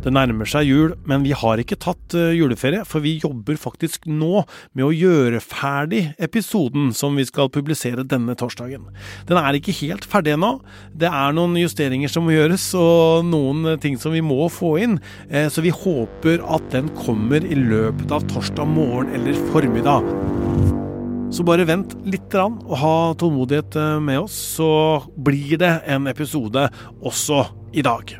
Det nærmer seg jul, men vi har ikke tatt eh, juleferie, for vi jobber faktisk nå med å gjøre ferdig episoden som vi skal publisere denne torsdagen. Den er ikke helt ferdig ennå. Det er noen justeringer som må gjøres, og noen eh, ting som vi må få inn, eh, så vi håper at den kommer i løpet av torsdag morgen eller formiddag. Så bare vent litt og ha tålmodighet med oss, så blir det en episode også i dag.